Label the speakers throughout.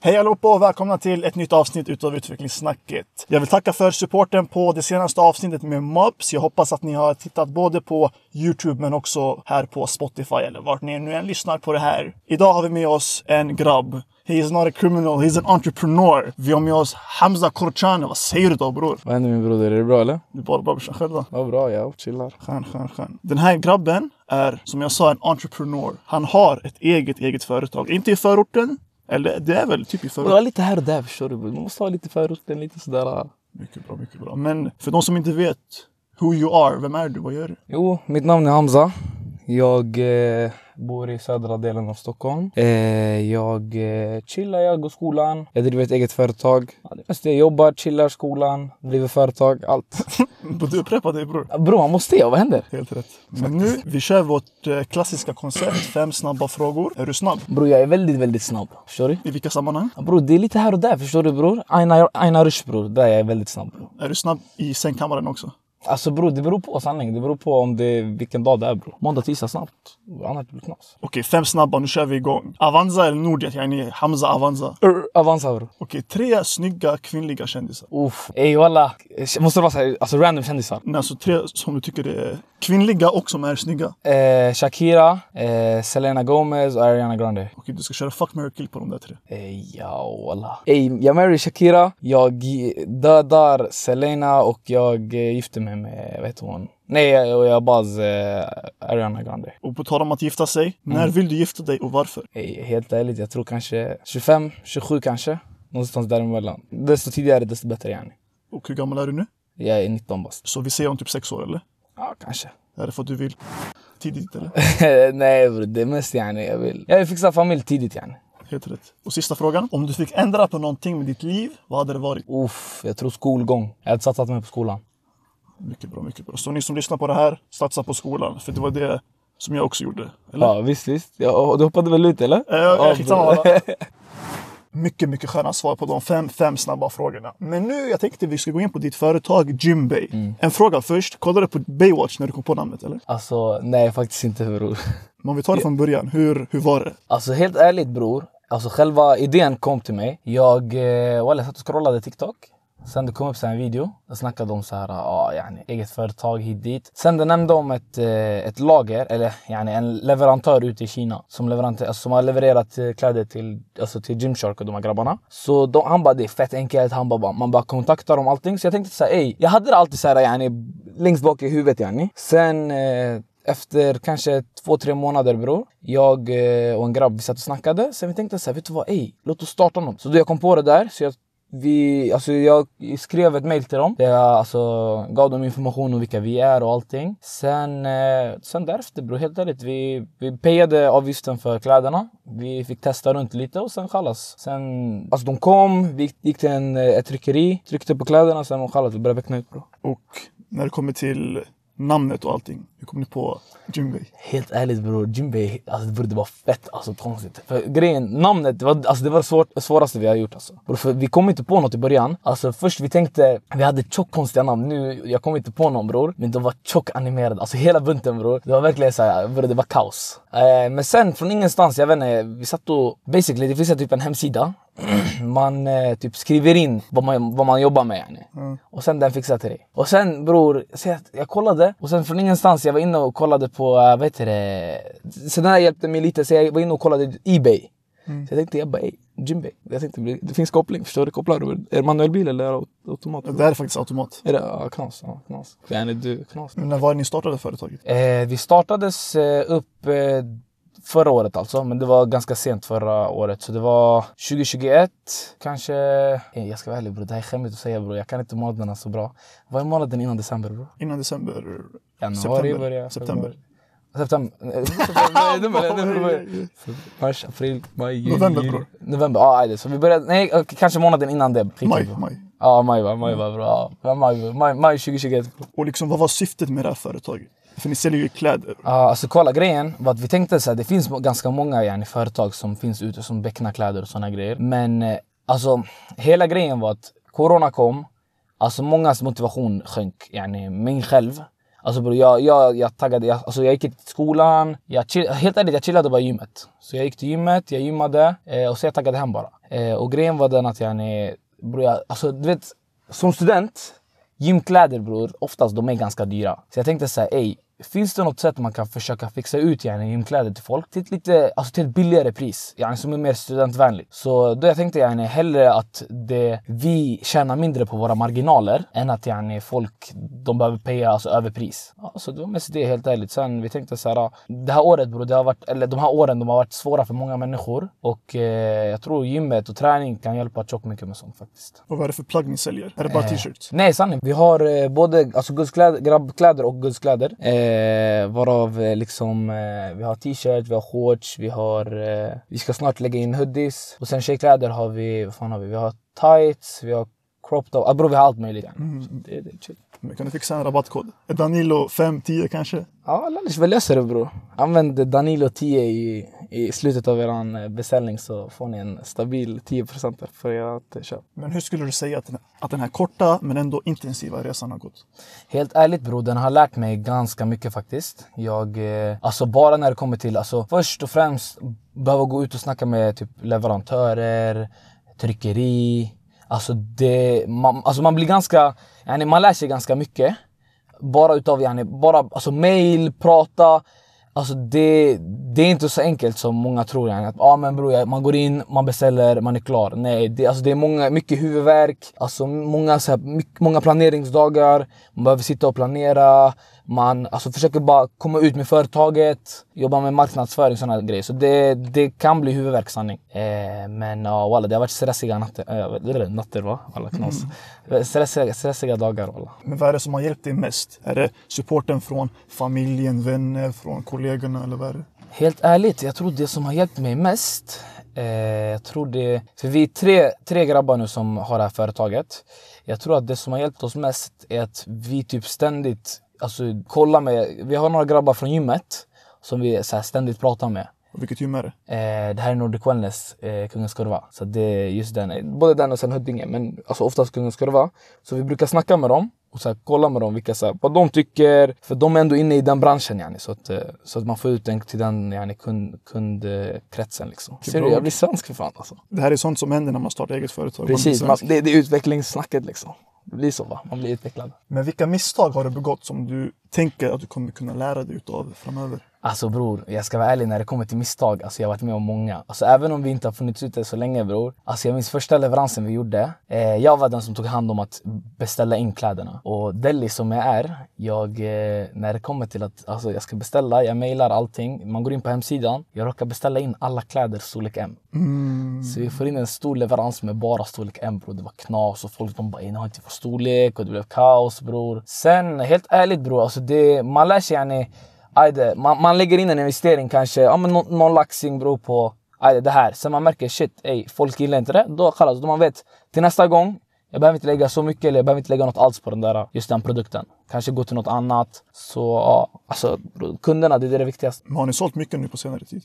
Speaker 1: Hej allihopa och välkomna till ett nytt avsnitt utav Utvecklingssnacket. Jag vill tacka för supporten på det senaste avsnittet med Mobs. Jag hoppas att ni har tittat både på Youtube men också här på Spotify eller vart ni nu än lyssnar på det här. Idag har vi med oss en grabb. He is not a criminal, he's an entrepreneur. Vi har med oss Hamza Korchane. Vad säger du då bror?
Speaker 2: Vad händer min broder? Är det bra eller?
Speaker 1: Det är bara bra brorsan själv då.
Speaker 2: Vad bra, jag chillar.
Speaker 1: Skön, skön, skön. Den här grabben är, som jag sa, en entrepreneur. Han har ett eget, eget företag. Inte i förorten, eller det är väl typ i förorten.
Speaker 2: lite här och där förstår du. Man måste ha lite förorten, lite sådär.
Speaker 1: Mycket bra, mycket bra. Men för de som inte vet who you are, vem är du? Vad gör du?
Speaker 2: Jo, mitt namn är Hamza. Jag eh, bor i södra delen av Stockholm. Eh, jag eh, chillar, jag går skolan. Jag driver ett eget företag. Ja, det jag jobbar, chillar, skolan, driver företag, allt.
Speaker 1: Du upprepar dig bror.
Speaker 2: Ja, Bro, man måste jag, vad händer?
Speaker 1: Helt rätt. Men nu, vi kör vårt eh, klassiska koncept. Fem snabba frågor. Är du snabb?
Speaker 2: Bro, jag är väldigt, väldigt snabb. Förstår du?
Speaker 1: I vilka sammanhang?
Speaker 2: Ja, Bro, det är lite här och där, förstår du bror? Aina, Aina Rush bror, där är jag väldigt snabb bror.
Speaker 1: Är du snabb i sängkammaren också?
Speaker 2: Alltså bror, det beror på sanning. Det beror på om det, vilken dag det är bror. Måndag, tisdag snabbt. Annars blir det knas.
Speaker 1: Okej, fem snabba. Nu kör vi igång. Avanza eller Nordjet? Yani Hamza Avanza.
Speaker 2: Ur, Avanza bror.
Speaker 1: Okej, tre snygga kvinnliga kändisar.
Speaker 2: Uff. Ey walla. Måste det vara såhär, alltså random kändisar?
Speaker 1: Nej, alltså tre som du tycker är kvinnliga och som är snygga.
Speaker 2: Eh, Shakira, eh, Selena Gomez och Ariana Grande.
Speaker 1: Okej, du ska köra fuck, marry, kill på de där tre.
Speaker 2: Ey ja walla. Ey, jag marry Shakira, jag dödar Selena och jag eh, gifter mig med, vad heter hon? Nej, och jag baz eh, Ariana Grande.
Speaker 1: Och på tal om att gifta sig, när vill du gifta dig och varför?
Speaker 2: Ey, helt ärligt, jag tror kanske 25, 27 kanske. Någonstans däremellan. Desto tidigare desto bättre yani.
Speaker 1: Och hur gammal är du nu?
Speaker 2: Jag är 19 bast.
Speaker 1: Så vi säger om typ sex år eller?
Speaker 2: Ja, kanske.
Speaker 1: Är det för att du vill tidigt eller?
Speaker 2: Nej bror, det är mest yani jag vill. Jag vill fixa familj tidigt yani.
Speaker 1: Helt rätt. Och sista frågan. Om du fick ändra på någonting med ditt liv, vad hade det varit?
Speaker 2: Uff, jag tror skolgång. Jag hade satsat mig på skolan.
Speaker 1: Mycket bra, mycket bra. Så ni som lyssnar på det här, satsa på skolan. För det var det som jag också gjorde. Eller?
Speaker 2: Ja visst, visst. Ja, du hoppade väl ut eller?
Speaker 1: Eh, Ja, skitsamma. Mycket, mycket sköna svar på de fem, fem snabba frågorna. Men nu, jag tänkte vi ska gå in på ditt företag Gymbay.
Speaker 2: Mm.
Speaker 1: En fråga först. Kollade du på Baywatch när du kom på namnet eller?
Speaker 2: Alltså nej faktiskt inte bror.
Speaker 1: Men om vi tar det från början. Hur, hur var det?
Speaker 2: Alltså helt ärligt bror. Alltså själva idén kom till mig. Jag, eh, walla, jag satt och scrollade TikTok. Sen det kom upp så en video. och snackade om så här, ah, yani, eget företag hit dit. Sen det nämnde om ett, eh, ett lager, eller yani, en leverantör ute i Kina. Som, alltså, som har levererat eh, kläder till, alltså, till Gymshark och de här grabbarna. Så de, han bara, det är fett enkelt. Han bara, man bara kontaktar dem allting. Så jag tänkte så här, ey, jag hade det alltid så här, yani, längst bak i huvudet yani. Sen eh, efter kanske två, tre månader bror. Jag eh, och en grabb vi satt och snackade. Sen vi tänkte så här, vet du vad? Ey, låt oss starta något. Så då jag kom på det där. Så jag, vi, alltså jag skrev ett mail till dem. Jag alltså, gav dem information om vilka vi är och allting. Sen, eh, sen därefter bror, helt ärligt. Vi, vi payade avgiften för kläderna. Vi fick testa runt lite och sen kallas. Sen, alltså de kom, vi gick till en, eh, ett tryckeri, tryckte på kläderna, sen kallas vi började veckna ut bror.
Speaker 1: Och när det kommer till namnet och allting. Hur kom ni på Gymbay?
Speaker 2: Helt ärligt bror, Jimbei, alltså bror det var fett alltså konstigt. För grejen, namnet, det var, alltså, det var det svårt, svåraste vi har gjort alltså. Bror, för vi kom inte på något i början. Alltså först vi tänkte, vi hade tjockt konstiga namn. Nu, jag kom inte på någon bror. Men de var tjock animerade, alltså hela bunten bror. Det var verkligen såhär, bror det var kaos. Eh, men sen från ingenstans, jag vet inte, vi satt och, basically det finns typ en hemsida. man eh, typ skriver in vad man, vad man jobbar med yani. Och sen den fixar till dig. Och sen bror, jag, jag kollade och sen från ingenstans jag var inne och kollade på, uh, vad heter det? Så den här hjälpte mig lite så jag var inne och kollade Ebay. Så jag tänkte jag bara ey, Jimbay. Jag tänkte det finns koppling, förstår du? Kopplar du? Är det manuell bil eller är automat?
Speaker 1: Det är faktiskt automat.
Speaker 2: Är det ja, knas? Ja, knas. Yani du, knas.
Speaker 1: Men när var det ni startade företaget?
Speaker 2: Eh, vi startades eh, upp eh, förra året alltså, men det var ganska sent förra året. Så det var 2021, kanske... Eh, jag ska vara ärlig bror, det här är skämmigt att säga bror. Jag kan inte månaderna så bra. Vad är månaden innan december bror?
Speaker 1: Innan december?
Speaker 2: Januari
Speaker 1: September.
Speaker 2: börjar
Speaker 1: September.
Speaker 2: September. Mars, april, maj, juni.
Speaker 1: November, bror.
Speaker 2: November, ja ah, så vi började, nej kanske månaden innan det.
Speaker 1: Maj, maj.
Speaker 2: Ja maj va, maj va bra. Maj, maj, maj 2021 bror.
Speaker 1: Och liksom, vad var syftet med det här företaget? För ni säljer ju kläder.
Speaker 2: Ja, uh, alltså kolla grejen var att vi tänkte så här, det finns ganska många yani, företag som finns ute som becknar kläder och såna grejer. Men uh, alltså hela grejen var att corona kom, alltså mångas motivation sjönk. Yani, min själv. Alltså bro, jag, jag, jag taggade, jag, alltså jag gick till skolan, jag chill, helt ärligt jag chillade bara i gymmet. Så jag gick till gymmet, jag gymmade eh, och så jag taggade hem bara. Eh, och grejen var den att yani, bro, jag, alltså du vet, som student, gymkläder bror, oftast de är ganska dyra. Så jag tänkte såhär, ey, Finns det något sätt man kan försöka fixa ut yani, gymkläder till folk till ett, lite, alltså till ett billigare pris? Yani, som är mer studentvänligt. Så då jag tänkte yani, hellre att det, vi tjänar mindre på våra marginaler än att yani, folk de behöver paya alltså, överpris. Ja, så det var mest det helt ärligt. Sen vi tänkte så här, det här året bro, det har varit, eller de här åren de har varit svåra för många människor. Och eh, jag tror gymmet och träning kan hjälpa tjockt mycket med sånt faktiskt.
Speaker 1: Och vad är det för plagg ni säljer? Är det bara
Speaker 2: Eh,
Speaker 1: t-shirts?
Speaker 2: Nej sanning. Vi har eh, både alltså, guldskläder, grabbkläder och guldskläder. Eh, varav eh, liksom eh, vi har t-shirt, vi har shorts, vi har... Eh, vi ska snart lägga in hoodies. Och sen tjejkläder har vi, vad fan har vi? Vi har tights, vi har crop top. Ah, bror vi har allt möjligt. Mm. Det, det är chill.
Speaker 1: Men kan du fixa en rabattkod? Danilo 5, 10 kanske?
Speaker 2: Ja, Lallish väl löser det bror. Använd Danilo 10 i, i slutet av er beställning så får ni en stabil 10% för ert köp.
Speaker 1: Men hur skulle du säga att den, att den här korta men ändå intensiva resan har gått?
Speaker 2: Helt ärligt bror, den har lärt mig ganska mycket faktiskt. Jag, eh, alltså bara när det kommer till, alltså först och främst behöva gå ut och snacka med typ leverantörer, tryckeri. Alltså det, man, alltså man blir ganska, yani man lär sig ganska mycket. Bara utav yani, bara alltså mail, prata. Alltså det, det är inte så enkelt som många tror. Yani. Att, ah, men bror, man går in, man beställer, man är klar. Nej, det, alltså det är många, mycket huvudvärk. Alltså många, så här, mycket, många planeringsdagar. Man behöver sitta och planera. Man alltså, försöker bara komma ut med företaget. Jobba med marknadsföring och sådana grejer. Så det, det kan bli huvudvärk sanning. Eh, men ja, walla, det har varit stressiga natter. Äh, natter va? Alla knas. Stressiga, stressiga dagar walla.
Speaker 1: Men vad är det som har hjälpt dig mest? Är det supporten från familjen, vänner, från kollegorna eller vad är det?
Speaker 2: Helt ärligt, jag tror det som har hjälpt mig mest, eh, jag tror det, för vi är tre, tre grabbar nu som har det här företaget. Jag tror att det som har hjälpt oss mest är att vi typ ständigt, alltså kollar med, vi har några grabbar från gymmet som vi så här, ständigt pratar med.
Speaker 1: Och vilket gym är det?
Speaker 2: Eh, det här är Nordic Wellness, eh, Kungens Kurva. Så det är just den, både den och sen Huddinge, men alltså oftast Kungens Kurva. Så vi brukar snacka med dem och så här, kolla med dem vilka, så här, vad de tycker. För de är ändå inne i den branschen yani, så, att, eh, så att man får ut den till den yani, kund, kundkretsen. Liksom. Ser du, jag blir svensk för fan alltså.
Speaker 1: Det här är sånt som händer när man startar eget företag.
Speaker 2: Precis, man, det, det är utvecklingssnacket liksom. Det blir så va, man blir utvecklad.
Speaker 1: Men vilka misstag har du begått som du tänker att du kommer kunna lära dig utav framöver?
Speaker 2: Alltså bror, jag ska vara ärlig när det kommer till misstag. Alltså jag har varit med om många. Alltså även om vi inte har funnits ute så länge bror. Alltså jag minns första leveransen vi gjorde. Eh, jag var den som tog hand om att beställa in kläderna. Och Delhi som jag är, jag, eh, när det kommer till att alltså, jag ska beställa, jag mailar allting. Man går in på hemsidan. Jag råkar beställa in alla kläder storlek M. Så vi får in en stor leverans med bara storlek M bror. Det var knas och folk de bara “ni har inte vår storlek” och det blev kaos bror. Sen helt ärligt bror, alltså det, man lär sig yani Ajde, man, man lägger in en investering kanske, ja men någon, någon laxing beror på ajde, det här. Sen man märker shit, ey, folk gillar inte det. Då kallas då man vet till nästa gång, jag behöver inte lägga så mycket eller jag behöver inte lägga något alls på den där, just den produkten. Kanske gå till något annat. Så ja, alltså kunderna, det är det viktigaste.
Speaker 1: Men har ni sålt mycket nu på senare tid?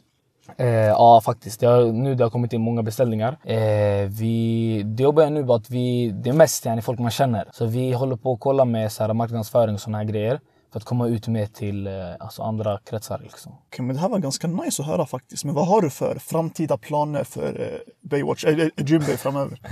Speaker 2: Eh, ja, faktiskt. Det har, nu det har kommit in många beställningar. Eh, vi, det jobbar jag nu på att vi, det är mest yani, folk man känner. Så vi håller på att kolla med så här, marknadsföring och såna här grejer. För att komma ut mer till eh, alltså andra kretsar. Liksom.
Speaker 1: Okej, men det här var ganska nice att höra faktiskt. Men vad har du för framtida planer för eh, Baywatch, eller äh, Gymbay framöver?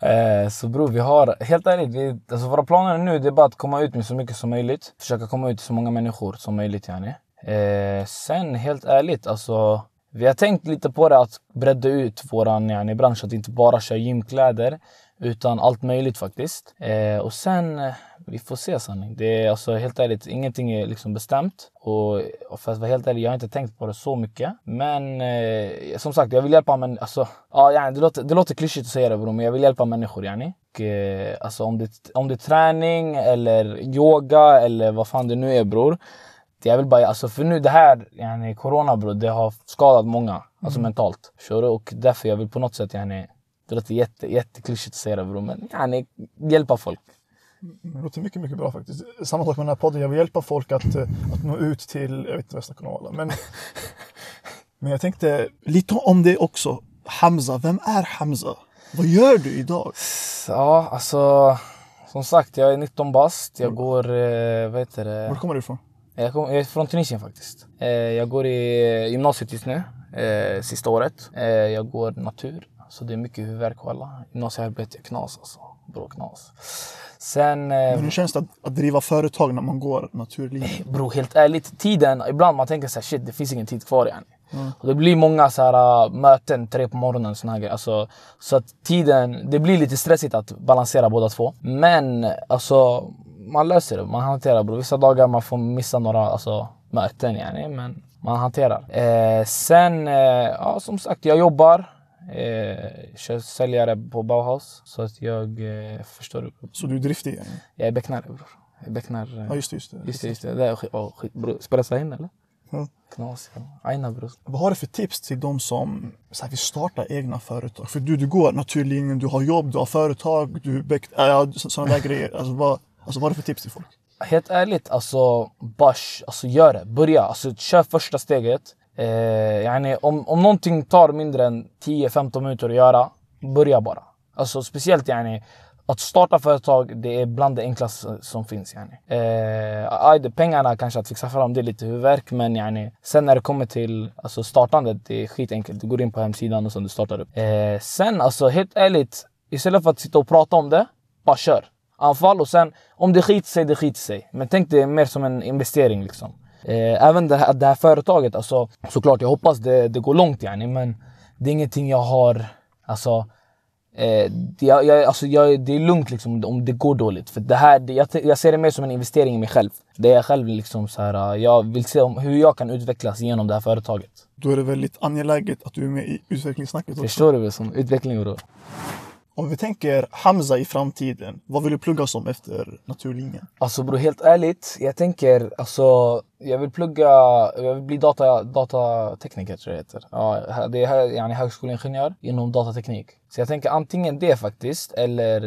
Speaker 2: Eh, så bror, vi har helt ärligt, vi, alltså våra planer nu det är bara att komma ut med så mycket som möjligt. Försöka komma ut till så många människor som möjligt yani. Eh, sen helt ärligt, alltså vi har tänkt lite på det att bredda ut våran yani, bransch, att inte bara köra gymkläder utan allt möjligt faktiskt. Eh, och sen, eh, vi får se sanning. Det är alltså helt ärligt, ingenting är liksom bestämt. Och, och för att vara helt ärlig, jag har inte tänkt på det så mycket. Men eh, som sagt, jag vill hjälpa människor. Alltså, ja, yani, det, låter, det låter klyschigt att säga det bror, men jag vill hjälpa människor yani. Och, eh, alltså, om, det, om det är träning eller yoga eller vad fan det nu är bror. Jag vill bara, alltså för nu det här, yani, corona bror, det har skadat många. Alltså mentalt. Förstår du? Och därför jag vill på något sätt, yani, det låter jätte, jätteklyschigt att säga det bror, men yani, hjälpa folk.
Speaker 1: Det låter mycket, mycket bra faktiskt. Samma sak med den här podden. Jag vill hjälpa folk att, eh, att nå ut till, jag vet inte vad jag ska hålla. Men, men jag tänkte lite om det också. Hamza, vem är Hamza? Vad gör du idag?
Speaker 2: Ja, alltså Som sagt, jag är 19 bast. Jag går, eh, vad heter det?
Speaker 1: Var kommer du ifrån?
Speaker 2: Jag, kom, jag är från Tunisien faktiskt. Eh, jag går i gymnasiet just nu, eh, sista året. Eh, jag går natur, så det är mycket huvudvärk och alla. Gymnasiearbete är knas alltså. Bra knas. Sen... Eh,
Speaker 1: Men hur känns det att, att driva företag när man går naturlinjen?
Speaker 2: Bro, helt ärligt, tiden, ibland man tänker så här, shit det finns ingen tid kvar yani. Och det blir många så här, äh, möten, tre på morgonen såna här grejer. Alltså, så att tiden, det blir lite stressigt att balansera båda två. Men alltså, man löser det, man hanterar bro. Vissa dagar man får missa några alltså, möten yani, men man hanterar. Eh, sen, eh, ja som sagt, jag jobbar. Eh, säljare på Bauhaus. Så att jag eh, förstår.
Speaker 1: Så du är driftig? Yani.
Speaker 2: Jag är becknare bror. Eh,
Speaker 1: Ja, just det. Just det.
Speaker 2: Just det, just det. det är oh, skit, bror. Spelas det in eller?
Speaker 1: Ja.
Speaker 2: Knas. Ja. Aina bror.
Speaker 1: Vad har du för tips till de som så här, vill starta egna företag? För du, du går naturlinjen, du har jobb, du har företag, du beck, äh, ja, sådana där grejer. Alltså vad, alltså vad har du för tips till folk?
Speaker 2: Helt ärligt, alltså, bash, alltså gör det. Börja, alltså kör första steget. Eh, yani, om, om någonting tar mindre än 10-15 minuter att göra, börja bara. Alltså speciellt yani, att starta företag, det är bland det enklaste som finns. Yani. Eh, aj, pengarna kanske att fixa fram, det är lite huvudvärk. Men yani, sen när det kommer till alltså, startandet, det är skitenkelt. Du går in på hemsidan och sen du startar upp. Eh, sen alltså helt ärligt, istället för att sitta och prata om det, bara kör. Anfall och sen om det skiter sig, det skiter sig. Men tänk det mer som en investering liksom. Eh, även det här, det här företaget, alltså, såklart jag hoppas det, det går långt yani, men det är ingenting jag har, alltså Eh, jag, jag, alltså jag, det är lugnt liksom, om det går dåligt. För det här, det, jag, jag ser det mer som en investering i mig själv. Det är jag själv liksom så här, jag vill se om, hur jag kan utvecklas genom det här företaget.
Speaker 1: Då är det väldigt angeläget att du är med i utvecklingssnacket också.
Speaker 2: Förstår du? Som utveckling bror.
Speaker 1: Om vi tänker Hamza i framtiden, vad vill du plugga som efter naturlinjen?
Speaker 2: Alltså bror, helt ärligt. Jag tänker, alltså, jag vill plugga, jag vill bli data, datatekniker tror jag det heter. Ja, det är yani, högskoleingenjör inom datateknik. Så jag tänker antingen det faktiskt, eller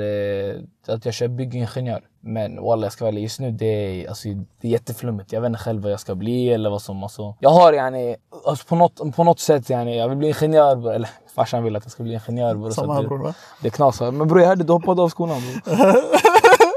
Speaker 2: eh, att jag kör byggingenjör. Men walla, jag ska vara just nu det är, alltså, det är jätteflummigt. Jag vet inte själv vad jag ska bli eller vad som, alltså. Jag har yani, alltså, på, något, på något sätt yani, jag vill bli ingenjör, eller farsan vill att jag ska bli ingenjör. Bror,
Speaker 1: Samma här
Speaker 2: det-
Speaker 1: bror va?
Speaker 2: det knasar. Men bror jag hörde du hoppade av skolan bror.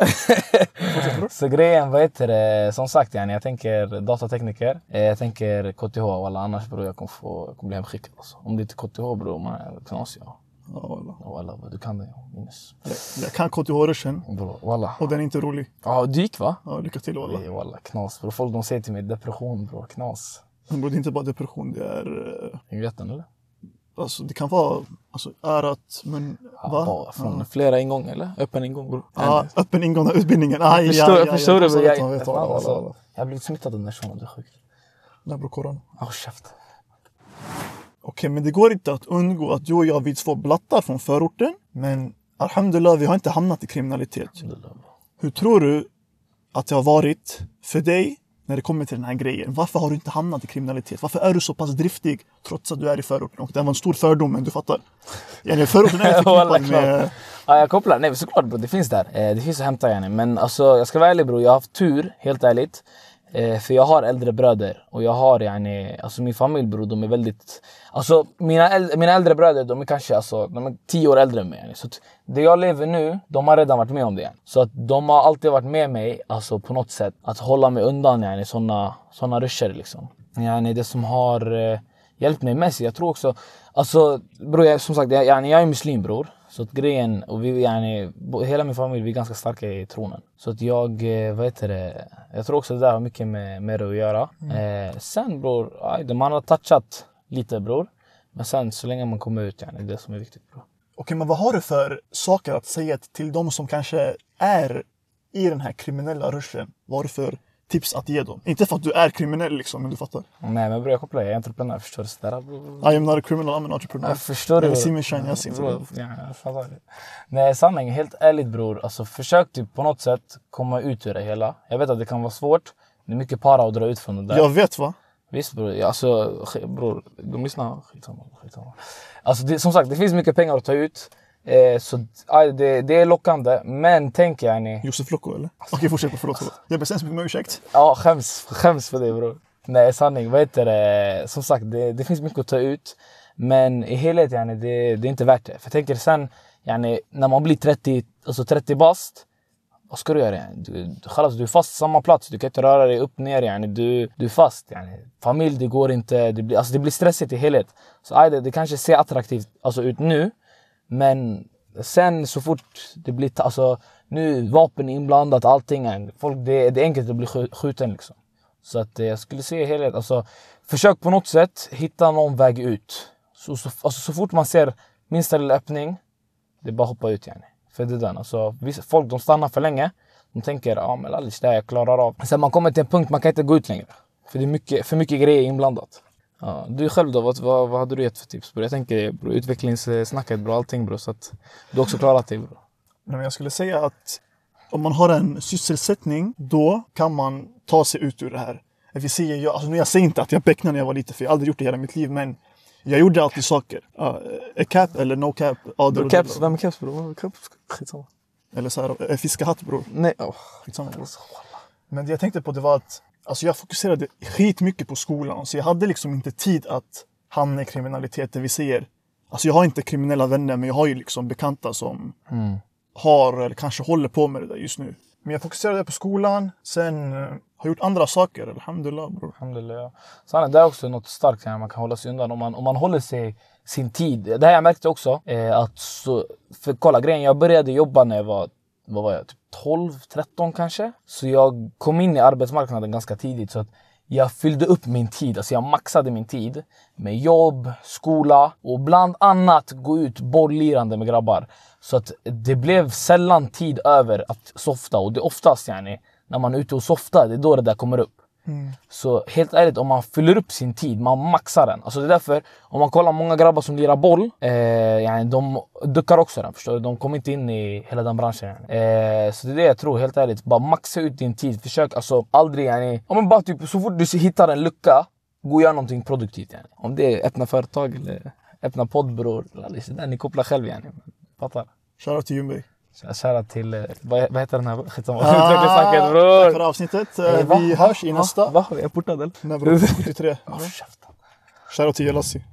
Speaker 2: Så grejen, vad heter det? Som sagt yani, jag tänker datatekniker. Eh, Jag tänker KTH och alla annars bror jag kommer, få, jag kommer bli hemskickad. Alltså. Om det inte är KTH bror, man är knasig. Ja.
Speaker 1: Ja, walla.
Speaker 2: Du kan det ja. Minnes.
Speaker 1: Jag- kan KTH-ruschen
Speaker 2: walla.
Speaker 1: och den är inte rolig.
Speaker 2: Ja du gick va?
Speaker 1: Ja, lycka till walla.
Speaker 2: Nej walla knas. Bror folk de säger till mig depression bror, knas.
Speaker 1: Men bror, det är inte bara depression, det är... eh,
Speaker 2: Hänger rätten eller?
Speaker 1: Alltså, det kan vara alltså, örat, men... Va?
Speaker 2: Ja, från flera ingångar eller? Öppen ingång bror.
Speaker 1: Ja, öppen ingång av utbildningen. Aj,
Speaker 2: Förstår,
Speaker 1: aj, aj,
Speaker 2: förstår du?
Speaker 1: jag
Speaker 2: Jag, alltså,
Speaker 1: walla.
Speaker 2: jag har blivit smittad av den shunon, det är sjukt.
Speaker 1: Nej bror, corona.
Speaker 2: Håll käften.
Speaker 1: Okej, men det går inte att undgå att du och jag, vi två blattar från förorten. Men alhamdulillah, vi har inte hamnat i kriminalitet. Hur tror du att det har varit för dig när det kommer till den här grejen? Varför har du inte hamnat i kriminalitet? Varför är du så pass driftig trots att du är i förorten? Och det var en stor fördom, men du fattar. Yani, förorten är förknippad med...
Speaker 2: Ja, jag kopplar. Nej, såklart bror, det finns där. Eh, det finns att hämta yani. Men alltså, jag ska vara ärlig bror, jag har haft tur, helt ärligt. Eh, för jag har äldre bröder och jag har yani, alltså min familj bror, de är väldigt... Alltså mina, äldre, mina äldre bröder, de är kanske alltså, de är tio år äldre än mig. Yani. Så att det jag lever nu, de har redan varit med om det. Yani. Så att de har alltid varit med mig, alltså på något sätt, att hålla mig undan yani, såna, såna ruscher liksom. Yani, det som har eh, hjälpt mig mest, jag tror också, alltså bror, jag, som sagt, jag, yani, jag är muslim bror. Så att grejen, och vi, yani, hela min familj, vi är ganska starka i tronen. Så att jag, eh, vad heter det, jag tror också det där har mycket med, med det att göra. Eh, sen bror, aj, man har touchat lite bror. Men sen så länge man kommer ut, yani, det är det som är viktigt bror.
Speaker 1: Okej, men vad har du för saker att säga till de som kanske är i den här kriminella ruschen? Vad har du för tips att ge dem? Inte för att du är kriminell liksom, men du fattar.
Speaker 2: Nej men bror jag kopplar, jag är entreprenör, förstår du? Så där, bror.
Speaker 1: I am not a criminal, I'm an entrepreneur.
Speaker 2: Jag förstår
Speaker 1: Jag
Speaker 2: du?
Speaker 1: ser min shine, jag ser inte
Speaker 2: ja, jag fattar det. Nej sanningen, helt ärligt bror. Alltså, försök typ på något sätt komma ut ur det hela. Jag vet att det kan vara svårt. Det är mycket para att dra ut från det där.
Speaker 1: Jag vet va?
Speaker 2: Visst bror, alltså bror, de lyssnar. Skitsamma, skitsamma. Alltså det, som sagt, det finns mycket pengar att ta ut. Eh, så aj, det, det är lockande. Men tänk yani,
Speaker 1: Josef Locko eller? Okej, fortsätt. Förlåt, förlåt. Jag ber så hemskt mycket om ursäkt.
Speaker 2: Ja, skäms, skäms för det bror. Nej, sanning. Vad heter det? Som sagt, det, det finns mycket att ta ut. Men i helhet, yani, det, det är inte värt det. För jag tänker sen, yani, när man blir 30, alltså 30 bast. Vad ska du göra? Yani? Du, chalas, du är fast på samma plats. Du kan inte röra dig upp ner. Yani. Du, du är fast. Yani. Familj, det går inte. Det blir, alltså, det blir stressigt i helhet. Så aj, det, det kanske ser attraktivt alltså, ut nu. Men sen så fort det blir... Alltså, nu vapen är inblandat, allting. Folk, det, det är enkelt att bli skjuten liksom. Så att eh, jag skulle säga helhet. Alltså, försök på något sätt hitta någon väg ut. Så, så, alltså, så fort man ser minsta lilla öppning, det är bara att hoppa ut. Yani. För det den. Alltså, vissa, folk de stannar för länge. De tänker ja men Alice, det här jag klarar av. Sen man kommer till en punkt man kan inte gå ut längre. För det är mycket, för mycket grejer inblandat. Ja, du själv då, vad, vad, vad hade du gett för tips? Bro? Jag tänker bro, utvecklingssnacket, bro, allting bro. Så att du också klarat dig bro.
Speaker 1: Men jag skulle säga att om man har en sysselsättning, då kan man ta sig ut ur det här. Vi ser, jag, alltså, jag säger inte att jag becknade när jag var liten, för jag har aldrig gjort det hela mitt liv. Men jag gjorde alltid saker. Uh, cap eller no cap?
Speaker 2: Ja, bro, caps, vem är caps bror? Skitsamma.
Speaker 1: Eller så här, fiska hatt bror.
Speaker 2: Nej, oh.
Speaker 1: Skitsamma bror. Men det jag tänkte på det var att alltså, jag fokuserade skitmycket på skolan. Så jag hade liksom inte tid att hamna i kriminaliteten. Vi säger, alltså jag har inte kriminella vänner men jag har ju liksom bekanta som mm. har eller kanske håller på med det där just nu. Men jag fokuserade på skolan. Sen uh, har gjort andra saker. Alhamdulillah bror.
Speaker 2: Alhamdulillah. Sen det är också något starkt man kan hålla sig undan. Om man, om man håller sig sin tid. Det här jag märkte också. Eh, att så, för kolla grejen, jag började jobba när jag var, vad var jag, typ 12, 13 kanske. Så jag kom in i arbetsmarknaden ganska tidigt. Så att jag fyllde upp min tid, alltså jag maxade min tid med jobb, skola och bland annat gå ut bollirande med grabbar. Så att det blev sällan tid över att softa och det är oftast yani, när man är ute och softar, det är då det där kommer upp. Mm. Så helt ärligt, om man fyller upp sin tid, man maxar den. Alltså det är därför, om man kollar många grabbar som lirar boll, eh, yani de duckar också den. Förstår du? De kommer inte in i hela den branschen. Eh, så det är det jag tror, helt ärligt. Bara maxa ut din tid. Försök alltså aldrig, yani, om man bara typ, så fort du hittar en lucka, gå och gör någonting produktivt. Yani. Om det är öppna företag eller öppna podd bror. Ni kopplar själv yani. Fattar?
Speaker 1: Shoutout till Ljungberg.
Speaker 2: Shoutout till, eh, vad, vad heter den här? Skitsamma. Ah, Utvecklingssnacket bror!
Speaker 1: Tack för avsnittet. Hey, eh, vi hörs i nästa.
Speaker 2: Va? Är jag portad eller?
Speaker 1: Nej bror, 73.
Speaker 2: oh,
Speaker 1: Shoutout till Jelassi.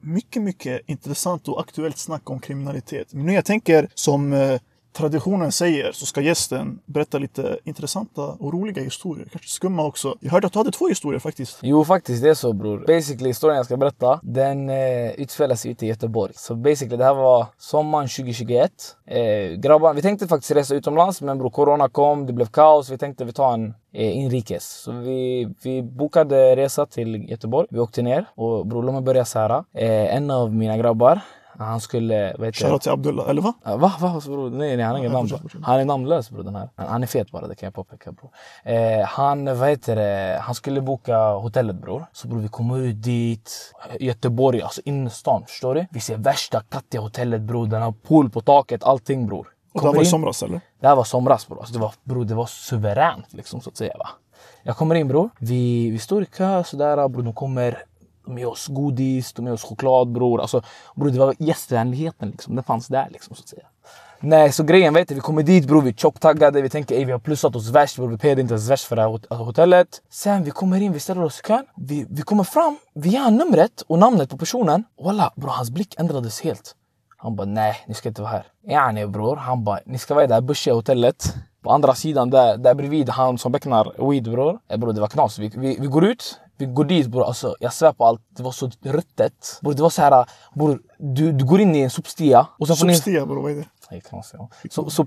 Speaker 1: Mycket, mycket intressant och aktuellt snack om kriminalitet. Men nu jag tänker som eh, traditionen säger så ska gästen berätta lite intressanta och roliga historier. Kanske skumma också. Jag hörde att du hade två historier faktiskt.
Speaker 2: Jo, faktiskt det är så bror. Basically historien jag ska berätta, den eh, utspelar sig ute i Göteborg. Så basically det här var sommaren 2021. Eh, grabbar, vi tänkte faktiskt resa utomlands men bror corona kom, det blev kaos. Vi tänkte vi tar en eh, inrikes. Så vi, vi bokade resa till Göteborg. Vi åkte ner och bror låt mig börja så här. Eh, en av mina grabbar han skulle...
Speaker 1: Shoutout till Abdullah, eller va?
Speaker 2: Va? va? Bro? Nej, nej, han har ingen namn. Han är namnlös bror den här. Han är fet bara, det kan jag påpeka bror. Eh, han, vad heter det, han skulle boka hotellet bror. Så bror vi kommer ut dit. Göteborg, alltså innerstan. Förstår du? Vi ser värsta kattiga hotellet bror. Den har pool på taket, allting bror.
Speaker 1: Och det här var i somras eller?
Speaker 2: Det här var somras bror. Alltså, det, var, bror det var suveränt liksom så att säga va. Jag kommer in bror. Vi, vi står i kö sådär bror. De kommer de ger oss godis, de ger oss choklad bror. Alltså, bror det var gästvänligheten liksom. Den fanns där liksom så att säga. Nej, så grejen vet du, vi kommer dit bror, vi är tjocktaggade, vi tänker ey vi har plussat oss värst bror, vi payade inte ens värst för det här hotellet. Sen vi kommer in, vi ställer oss i kön, vi, vi kommer fram, vi ger numret och namnet på personen. Walla bror, hans blick ändrades helt. Han bara nej, ni ska inte vara här. Yani bror, han bara ni ska vara i det här bushiga hotellet. På andra sidan där, där bredvid han som becknar weed bror. Eh, bror det var knas. Vi, vi, vi går ut, vi går dit bror, alltså, jag svär på allt. Det var så ruttet. Bror, det var så här, bror, du, du går in i en sopstia.
Speaker 1: Och sen sopstia bror, vad är det?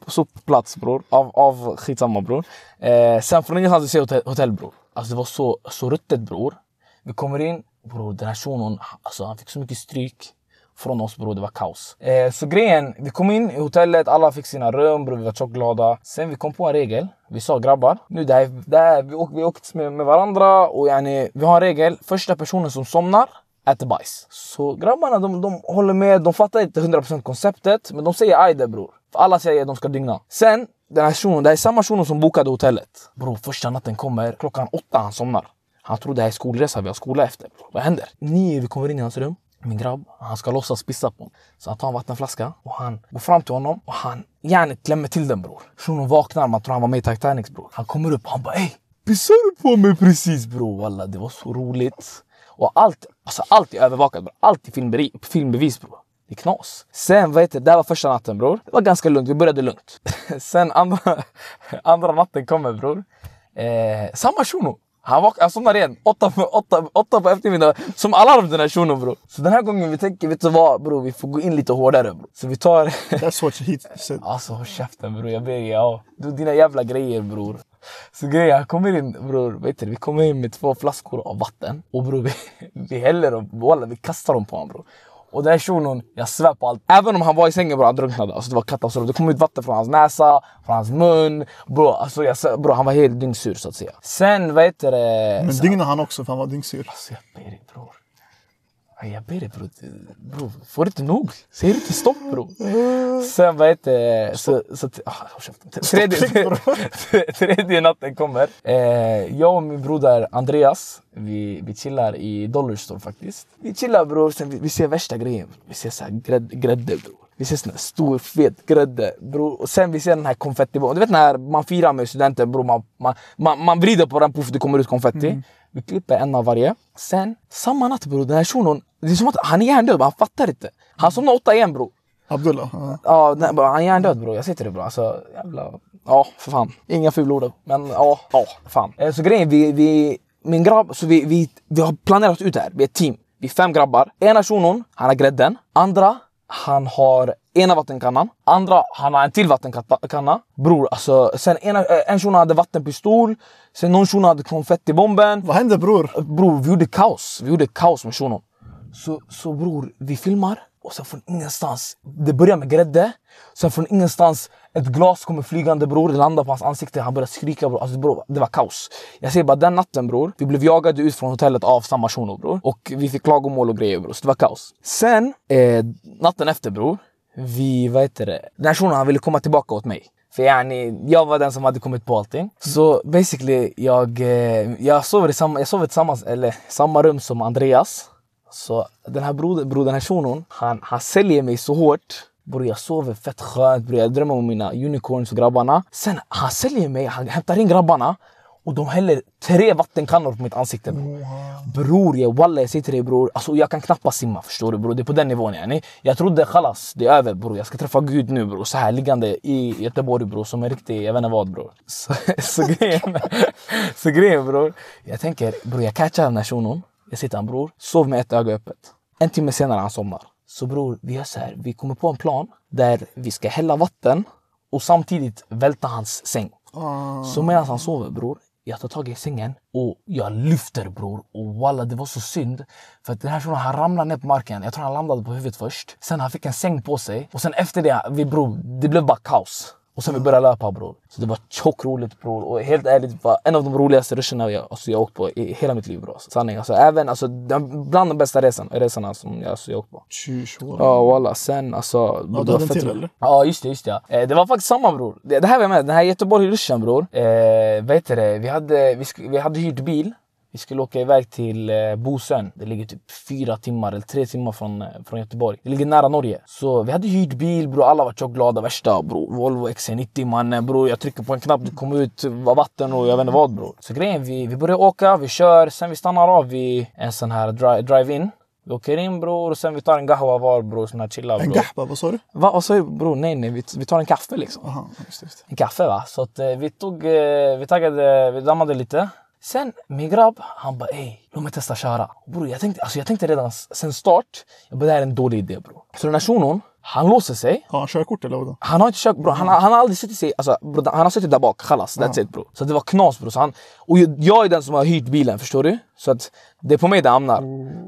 Speaker 2: Sopplats so, bror. Av, av skitsamma bror. Eh, sen från ingenstans ser hotell, hotell bror. Alltså det var så, så ruttet bror. Vi kommer in, bror den här shunon, alltså han fick så mycket stryk från oss bror, det var kaos. Eh, så grejen, vi kom in i hotellet, alla fick sina rum bror, vi var tjockglada. Sen vi kom på en regel. Vi sa grabbar, nu det här, det här, vi, åk, vi åkte med, med varandra och yani, vi har en regel. Första personen som somnar äter bajs. Så grabbarna de, de håller med, de fattar inte 100% konceptet men de säger ajde bror. För alla säger att de ska dygna. Sen den här shunon, det är samma shunon som bokade hotellet. Bror första natten kommer, klockan åtta han somnar. Han tror det här är skolresa, vi har skola efter. Bro. Vad händer? Nio vi kommer in i hans rum min grabb, han ska låtsas pissa på honom. Så han tar en vattenflaska och han går fram till honom och han gärna klämmer till den bror. Shunon vaknar, man tror han var med i Titanic bror. Han kommer upp och han bara ey, pissar du på mig precis bror? Walla, det var så roligt. Och allt, alltså allt är övervakat bror. Allt är filmbevis bror. Det är knas. Sen vad heter det, det här var första natten bror. Det var ganska lugnt, vi började lugnt. Sen andra, andra natten kommer bror. Eh, samma shuno. Han, vak- han somnar igen, åtta, på- åtta, åtta på eftermiddagen. Som alarm den här shunon bror. Så den här gången vi tänker, vet du vad bror, vi får gå in lite hårdare bror. Så vi tar...
Speaker 1: That's what he said.
Speaker 2: Alltså håll käften bror, jag ber dig. Ja. Du, dina jävla grejer bror. Så grejen, han kommer in bror, vet du, vi kommer in med två flaskor av vatten. Och bror vi, vi häller dem, walla, vi kastar dem på honom bror. Och den här shunon, jag svär på allt. Även om han var i sängen bror, han drunknade. Alltså det var katastrof. Det kom ut vatten från hans näsa, från hans mun. Bror, alltså jag svär, bror han var helt dyngsur så att säga. Sen vad heter det...
Speaker 1: Men dygnade han också för han var dyngsur.
Speaker 2: Alltså jag ber dig bror. Aj, Jag ber dig bror. Bror, får du inte nog? Säger du inte stopp bror? Sen vad heter det? Så, så, ah, tredje, tredje natten kommer. Eh, jag och min broder Andreas, vi, vi chillar i Dollarstore faktiskt. Vi chillar bror, sen vi, vi ser värsta grejen. Vi ser så här grädde, grädde bror. Vi ser sån här stor fet grädde bror. Och sen vi ser den här konfettibomben. Du vet när man firar med studenter bror. Man, man, man, man vrider på den puff, det kommer ut konfetti. Vi klipper en av varje. Sen, samma natt bror, den här shunon. Det är som att han är hjärndöd, han fattar inte. Han somnar åtta igen bror.
Speaker 1: Abdullah. ja.
Speaker 2: Ja, nej, han är hjärndöd bror. Jag till dig bror. Alltså jävla... Ja, för fan. Inga fulord. Men ja, ja, fan. Eh, Så grejen, vi, vi, min grabb, så vi, vi, vi har planerat ut det här. Vi är ett team. Vi är fem grabbar. Ena shunon, han har grädden. Andra, han har ena vattenkannan. Andra, han har en till vattenkanna. Bror, alltså. Sen ena, eh, en shuno hade vattenpistol. Sen någon shuno hade konfettibomben.
Speaker 1: Vad hände bror?
Speaker 2: Bror, vi gjorde kaos. Vi gjorde kaos med shunon. Så, så bror, vi filmar och sen från ingenstans, det börjar med grädde. Sen från ingenstans, ett glas kommer flygande bror, det landar på hans ansikte, han börjar skrika bror. Alltså, bror. Det var kaos. Jag säger bara den natten bror, vi blev jagade ut från hotellet av samma shuno bror. Och vi fick klagomål och grejer bror, så det var kaos. Sen, eh, natten efter bror, vi, vad heter det, den här shunon han ville komma tillbaka åt mig. För yani, jag var den som hade kommit på allting. Så basically, jag, eh, jag sover i samma, jag sover tillsammans, eller samma rum som Andreas. Så den här brodern, bro, den här shunon, han, han säljer mig så hårt. Bror jag sover fett skönt, bror jag drömmer om mina unicorns och grabbarna. Sen han säljer mig, han hämtar in grabbarna. Och de häller tre vattenkannor på mitt ansikte bror. Bror, jag, wallah, jag säger till dig bror, alltså, jag kan knappast simma förstår du bror. Det är på den nivån yani. Jag trodde khalas, det är över bror. Jag ska träffa Gud nu bror. Så här liggande i Göteborg bror, som en riktig, jag vet inte vad bror. Så, så, grejen, så grejen bror, jag tänker bror jag catchar den här shunon. Jag sitter han bror, sov med ett öga öppet. En timme senare han somnar. Så bror, vi gör så här. Vi kommer på en plan där vi ska hälla vatten och samtidigt välta hans säng.
Speaker 1: Ah.
Speaker 2: Så medan han sover bror, jag tar tag i sängen och jag lyfter bror. Och walla det var så synd. För att den här shunon han ramlade ner på marken. Jag tror han landade på huvudet först. Sen han fick en säng på sig. Och sen efter det, vi bror, det blev bara kaos. Och sen vi började löpa bror. Så det var tjockt roligt bror. Och helt ärligt, var en av de roligaste ruscherna jag, alltså, jag åkt på i hela mitt liv bror. Alltså, sanning. Alltså, även, alltså, bland de bästa resan, resorna som jag, alltså, jag åkt på.
Speaker 1: Tjush, wallah.
Speaker 2: Ja walla, sen alltså...
Speaker 1: Ja,
Speaker 2: det
Speaker 1: du hade en till eller?
Speaker 2: Ja just det, just det. Eh, det var faktiskt samma bror. Det, det här var jag med, den här Göteborg-ruschen bror. Eh, vad heter det? Vi hade, vi, vi hade hyrt bil. Vi skulle åka iväg till eh, Bosön. Det ligger typ fyra timmar eller tre timmar från, eh, från Göteborg. Det ligger nära Norge. Så vi hade hyrt bil bror. Alla var tjockglada. Värsta bror. Volvo XC90 mannen bror. Jag trycker på en knapp, det kommer ut vatten och jag vet inte vad bror. Så grejen, vi, vi börjar åka, vi kör. Sen vi stannar av vid en sån här dri- drive-in. Vi åker in bror och sen vi tar en gahwa var bror. Sån här chilla bror.
Speaker 1: En gahpa, vad sa du?
Speaker 2: Va, vad sa du bror? Nej nej, vi, vi tar en kaffe liksom.
Speaker 1: Aha, just just.
Speaker 2: En kaffe va. Så att, eh, vi tog, eh, vi taggade, vi dammade lite. Sen min grabb, han bara ey, låt mig testa köra. Bror jag tänkte, alltså, jag tänkte redan sen start, jag bara det här är en dålig idé bror. Så den här shunon, han låser sig.
Speaker 1: Har han körkort eller vadå?
Speaker 2: Han har inte kört bror, han, har- han har aldrig suttit sig, alltså, bror, han har suttit där bak, chalas, that's it bror. Så det var knas bror. Så han, och jag, är den som har hyrt bilen, förstår du? Så att det är på mig det hamnar.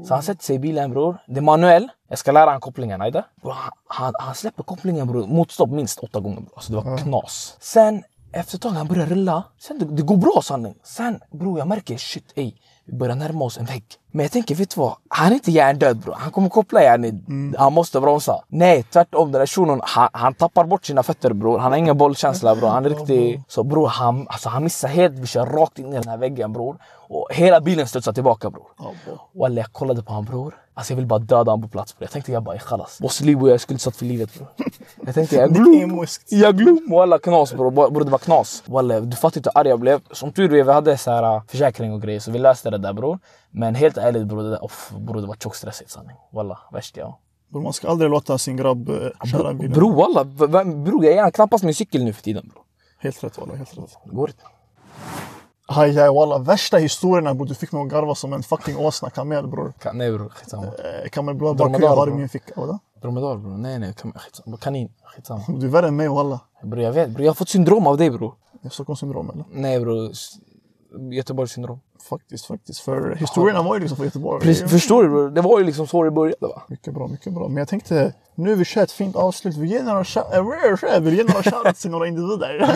Speaker 2: Så han sätter sig i bilen bror, det är manuell. Jag ska lära han kopplingen, ajde? Bror, han, han, han släpper kopplingen bror, mot stopp minst åtta gånger bror. Alltså det var knas. Sen efter ett tag han börjar rulla. Sen det, det går bra sanning. Sen bror jag märker shit ey. Vi börjar närma oss en vägg. Men jag tänker, vet du vad? Han är inte hjärndöd bror. Han kommer koppla yani. Han måste bromsa. Nej, tvärtom. Den där shunon, han, han tappar bort sina fötter bror. Han har ingen bollkänsla bror. Han är riktig... Så bror, han, alltså, han missar helt. Vi kör rakt in i den här väggen bror. Och hela bilen studsar tillbaka bror. Walla jag kollade på han bror. Alltså jag vill bara döda honom på plats bror. Jag tänkte jag bara khalas. Boss Libo jag är skuldsatt för livet bror. Jag tänkte jag glöm. Jag glöm. Walla knas bror. Bror det var knas. Walla du fattar inte hur arg jag blev. Som tur är vi hade så här äh, försäkring och grejer så vi löste det där bror. Men helt ärligt bror, det där, off, bror det var tjockstressigt sanning. Walla värst ja.
Speaker 1: Bror, man ska aldrig låta sin grabb eh, köra bilen.
Speaker 2: Bro walla, bro jag är knappast min cykel nu för tiden bro.
Speaker 1: Helt rätt walla, helt rätt.
Speaker 2: Det går inte.
Speaker 1: Aj, aj, walla. Värsta historierna bror. Du fick mig att garva som en fucking åsna kamel bror.
Speaker 2: Kan, nej bror, skitsamma.
Speaker 1: Eh, Kamel bror, bara jag har i min ficka. Vadå?
Speaker 2: Dromedar bror, nej nej, skitsamma. Kanin, skitsamma.
Speaker 1: Du är värre än mig walla.
Speaker 2: Bror jag vet, bror jag har fått syndrom av dig bror.
Speaker 1: Stockholmssyndrom eller?
Speaker 2: Nej bror, s- Göteborgssyndrom.
Speaker 1: Faktiskt, faktiskt. För historierna var ju liksom från Göteborg.
Speaker 2: Precis, förstår du? Det var ju liksom så det började va?
Speaker 1: Mycket bra, mycket bra. Men jag tänkte, nu vi kör ett fint avslut. Vi ger några eh, vi några shoutouts till några individer.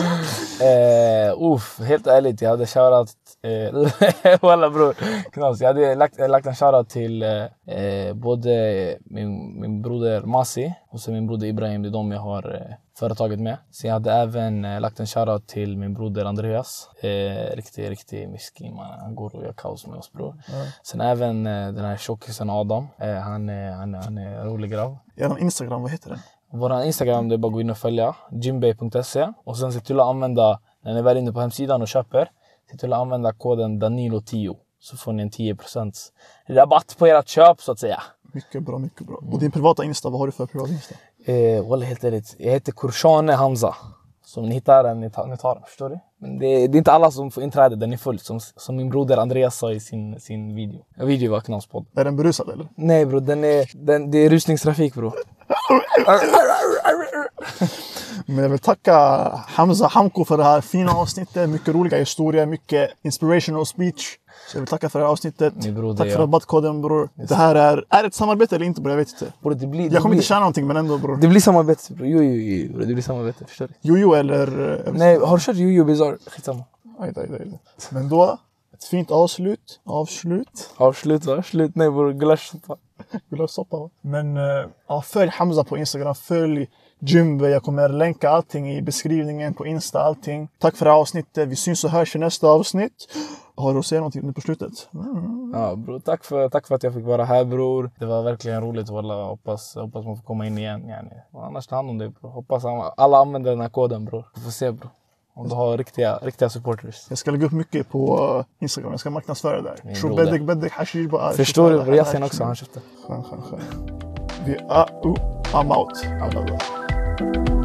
Speaker 2: Eh, uff, helt ärligt, jag hade shoutout... Eh, walla bror, knas. Jag hade lagt, lagt en shoutout till eh, eh, både min, min broder Masi och så min broder Ibrahim. Det är de jag har eh, företaget med. Sen jag hade även eh, lagt en shoutout till min broder Andreas. Eh, riktig, riktig miskin man. Han går och gör kaos med oss bror. Sen även eh, den här tjockisen Adam. Eh, han, är, han, är, han är en rolig grabb.
Speaker 1: Er Instagram, vad heter den?
Speaker 2: Vår Instagram det är bara att gå in och följa, gymbay.se och sen se till att använda, när ni väl är inne på hemsidan och köper, se till att använda koden Danilo10 så får ni en 10% rabatt på ert köp så att säga.
Speaker 1: Mycket bra, mycket bra. Och din privata Insta, vad har du för privat Insta?
Speaker 2: Eh, Walla helt ärligt, jag heter Kurshane Hamza. Så om ni hittar den, ni tar, ni tar den. Förstår du? Men det, det är inte alla som får inträde, den är full. Som, som min broder Andreas sa i sin, sin video. Video var knaspodd.
Speaker 1: Är den berusad eller?
Speaker 2: Nej bro, den är, den, det är rusningstrafik bro.
Speaker 1: Men jag vill tacka Hamza Hamko för det här fina avsnittet. Mycket roliga historier, mycket inspirational speech. Så jag vill tacka för det här avsnittet.
Speaker 2: Broder,
Speaker 1: Tack för
Speaker 2: ja.
Speaker 1: rabattkoden bror. Det här är, är det ett samarbete eller inte bror? Jag vet inte.
Speaker 2: Bro, det blir,
Speaker 1: Jag
Speaker 2: det
Speaker 1: kommer
Speaker 2: blir,
Speaker 1: inte tjäna någonting men ändå bror.
Speaker 2: Det blir samarbete bro. Jo, jo, jo, bro. Det blir samarbete. Förstår du?
Speaker 1: Jojo eller... eh,
Speaker 2: Nej, har du kört Jojo Bizarre? Skitsamma.
Speaker 1: Aj, aj, aj. Men då, ett fint avslut. Avslut.
Speaker 2: Avslut va? Slut. Nej bror, gulaschsoppa.
Speaker 1: Vill du ha soppa? va? Men ja, följ Hamza på Instagram. Följ Jimbe. Jag kommer länka allting i beskrivningen på Insta. Allting. Tack för det här avsnittet. Vi syns och hörs i nästa avsnitt. Har du att säga någonting nu på slutet? Mm.
Speaker 2: Ja bror, tack för, tack för att jag fick vara här bror. Det var verkligen roligt walla. Hoppas, hoppas man får komma in igen. Yani. Annars ta hand om dig bror. Hoppas alla, använder den här koden bror. Vi får se bror. Om du har riktiga, riktiga supporters.
Speaker 1: Jag ska lägga upp mycket på eh, Instagram. Jag ska marknadsföra där.
Speaker 2: Min
Speaker 1: bedek bedek hashish bara.
Speaker 2: Förstår du? Yasin också, han köpte.
Speaker 1: Skön, skön, skön. Vi, ah, uh, I'm out. I'm out. you